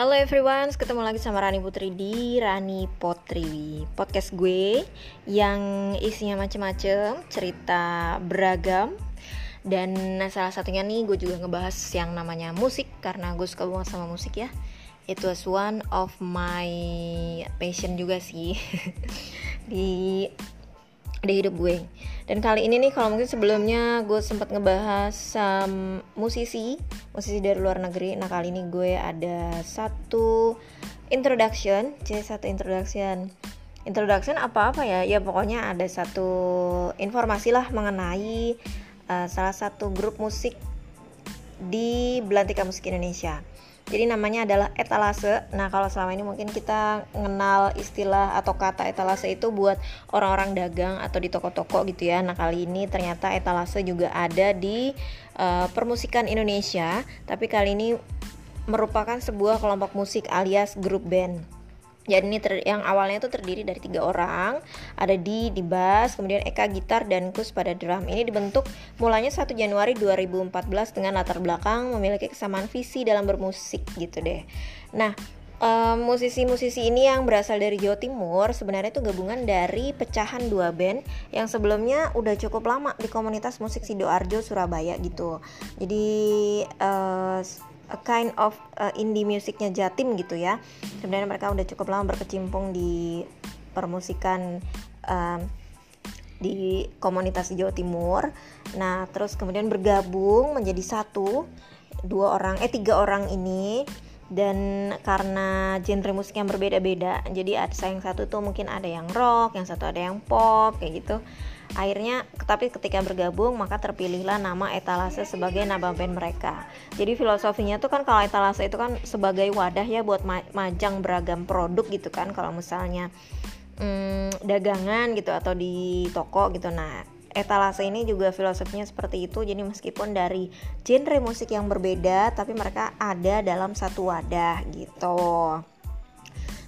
Halo everyone, ketemu lagi sama Rani Putri di Rani Potri Podcast gue yang isinya macem-macem, cerita beragam. Dan salah satunya nih gue juga ngebahas yang namanya musik Karena gue suka banget sama musik ya. It was one of my passion juga sih. Di di hidup gue. Dan kali ini nih kalau mungkin sebelumnya gue sempat ngebahas um, musisi musisi dari luar negeri. Nah kali ini gue ada satu introduction c satu introduction. Introduction apa apa ya? Ya pokoknya ada satu informasi lah mengenai uh, salah satu grup musik di Belantika Musik Indonesia jadi namanya adalah etalase. Nah, kalau selama ini mungkin kita mengenal istilah atau kata etalase itu buat orang-orang dagang atau di toko-toko gitu ya. Nah, kali ini ternyata etalase juga ada di uh, permusikan Indonesia, tapi kali ini merupakan sebuah kelompok musik alias grup band. Jadi ini ter, yang awalnya itu terdiri dari tiga orang, ada di di bass, kemudian Eka gitar dan Kus pada drum. Ini dibentuk mulanya 1 Januari 2014 dengan latar belakang memiliki kesamaan visi dalam bermusik gitu deh. Nah, musisi-musisi um, ini yang berasal dari Jawa Timur sebenarnya itu gabungan dari pecahan dua band yang sebelumnya udah cukup lama di komunitas musik Sidoarjo Surabaya gitu. Jadi uh, a kind of uh, indie musiknya Jatim gitu ya. Sebenarnya mereka udah cukup lama berkecimpung di permusikan uh, di komunitas Jawa Timur. Nah, terus kemudian bergabung menjadi satu, dua orang, eh tiga orang ini dan karena genre musik yang berbeda-beda jadi ada yang satu tuh mungkin ada yang rock yang satu ada yang pop kayak gitu. Akhirnya tapi ketika bergabung maka terpilihlah nama etalase sebagai nama band mereka. Jadi filosofinya tuh kan kalau etalase itu kan sebagai wadah ya buat majang beragam produk gitu kan. Kalau misalnya hmm, dagangan gitu atau di toko gitu. Nah etalase ini juga filosofinya seperti itu jadi meskipun dari genre musik yang berbeda tapi mereka ada dalam satu wadah gitu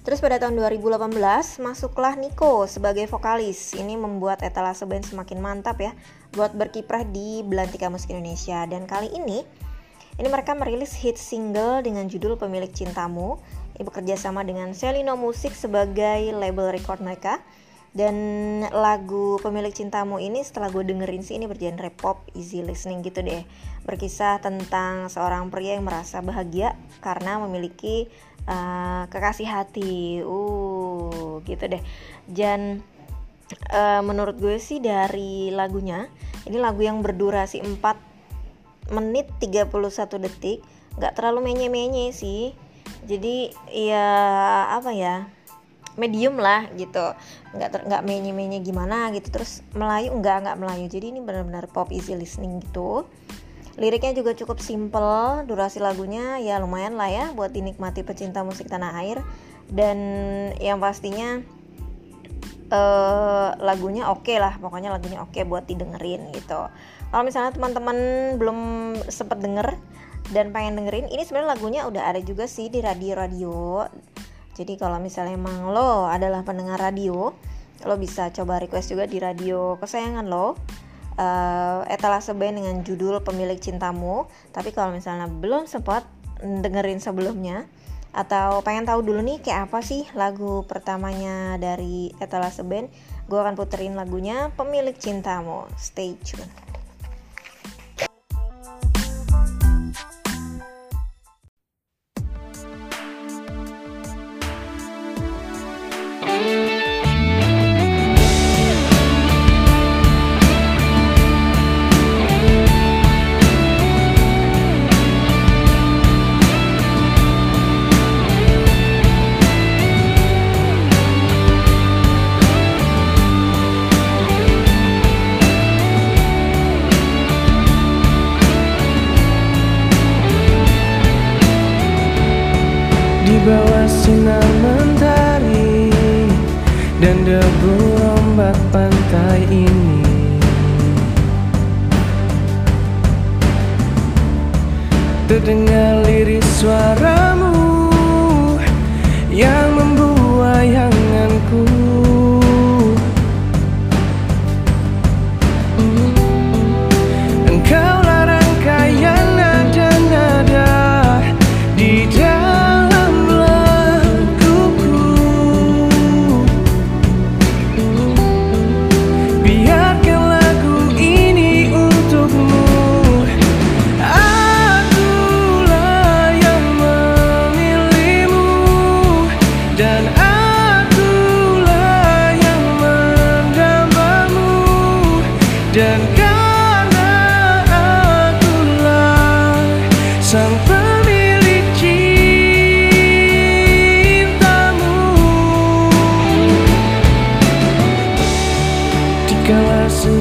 Terus pada tahun 2018 masuklah Nico sebagai vokalis. Ini membuat etalase band semakin mantap ya buat berkiprah di Belantika Musik Indonesia. Dan kali ini ini mereka merilis hit single dengan judul Pemilik Cintamu. Ini bekerja sama dengan Selino Musik sebagai label record mereka dan lagu pemilik cintamu ini setelah gue dengerin sih ini bergenre pop easy listening gitu deh. Berkisah tentang seorang pria yang merasa bahagia karena memiliki uh, kekasih hati. Uh gitu deh. Dan uh, menurut gue sih dari lagunya ini lagu yang berdurasi 4 menit 31 detik nggak terlalu menye-menye sih. Jadi ya apa ya medium lah gitu. Nggak nggak menye menye gimana gitu. Terus Melayu nggak nggak Melayu. Jadi ini benar-benar pop easy listening gitu. Liriknya juga cukup simple durasi lagunya ya lumayan lah ya buat dinikmati pecinta musik tanah air. Dan yang pastinya uh, lagunya oke okay lah pokoknya lagunya oke okay buat didengerin gitu. Kalau misalnya teman-teman belum sempet denger dan pengen dengerin ini sebenarnya lagunya udah ada juga sih di radio-radio jadi kalau misalnya emang lo adalah pendengar radio, lo bisa coba request juga di radio kesayangan lo. Uh, etalase band dengan judul Pemilik Cintamu. Tapi kalau misalnya belum sempat dengerin sebelumnya atau pengen tahu dulu nih kayak apa sih lagu pertamanya dari etalase band, gue akan puterin lagunya Pemilik Cintamu. Stay tune. Sinar mentari Dan debu ombak pantai ini. Terdengar liris suaramu Yang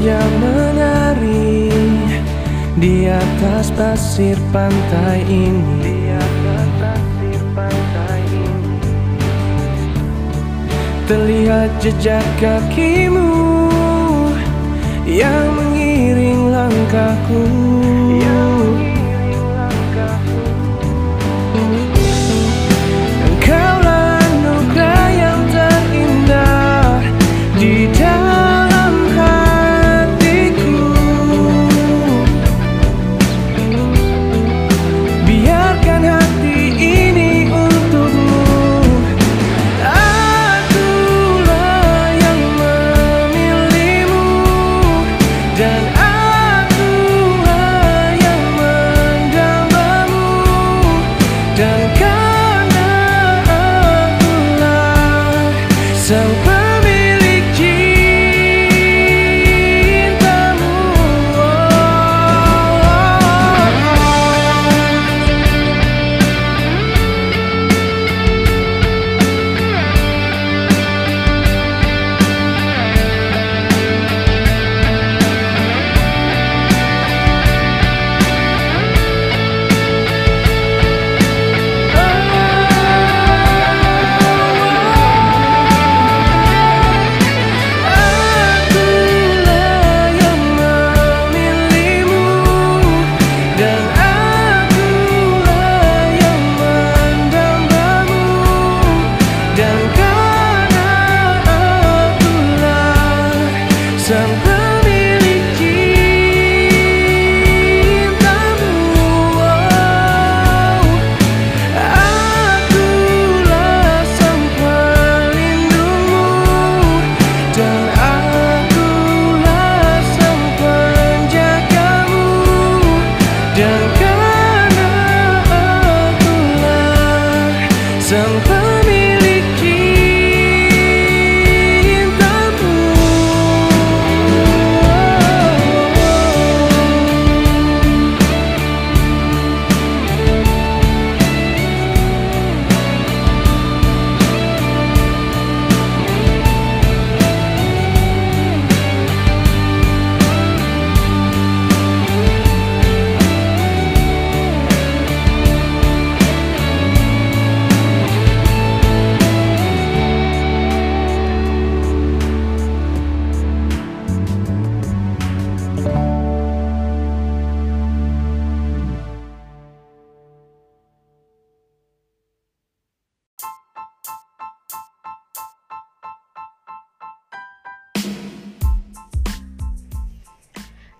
Senja menari Di atas pasir pantai ini. Di atas pasir pantai ini. Terlihat jejak kakimu Yang mengiring langkahku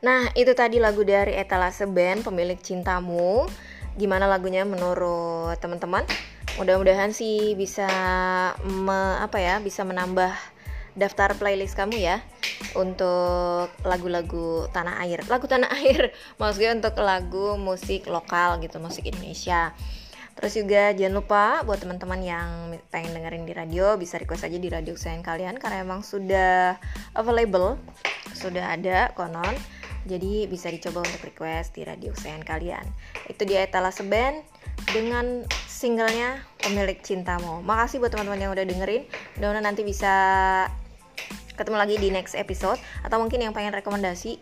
Nah, itu tadi lagu dari Etalase Band, Pemilik Cintamu. Gimana lagunya menurut teman-teman? Mudah-mudahan sih bisa me- apa ya, bisa menambah daftar playlist kamu ya untuk lagu-lagu tanah air. Lagu tanah air maksudnya untuk lagu musik lokal gitu, musik Indonesia. Terus juga jangan lupa buat teman-teman yang pengen dengerin di radio bisa request aja di radio kesayangan kalian karena emang sudah available, sudah ada konon. Jadi bisa dicoba untuk request di radio kesayangan kalian. Itu dia Etalase Band dengan singlenya Pemilik Cintamu. Makasih buat teman-teman yang udah dengerin. Mudah-mudahan nanti bisa ketemu lagi di next episode. Atau mungkin yang pengen rekomendasi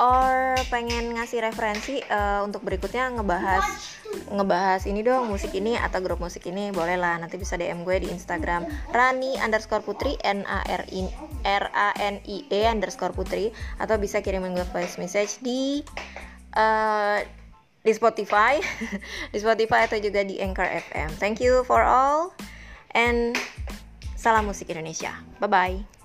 or pengen ngasih referensi eh, untuk berikutnya ngebahas ngebahas ini dong musik ini atau grup musik ini boleh lah. Nanti bisa DM gue di Instagram Rani underscore Putri N A R I R A N I E underscore Putri. Atau bisa kirimin gue voice message di eh, di Spotify di Spotify atau juga di Anchor FM thank you for all and salam musik Indonesia. Bye bye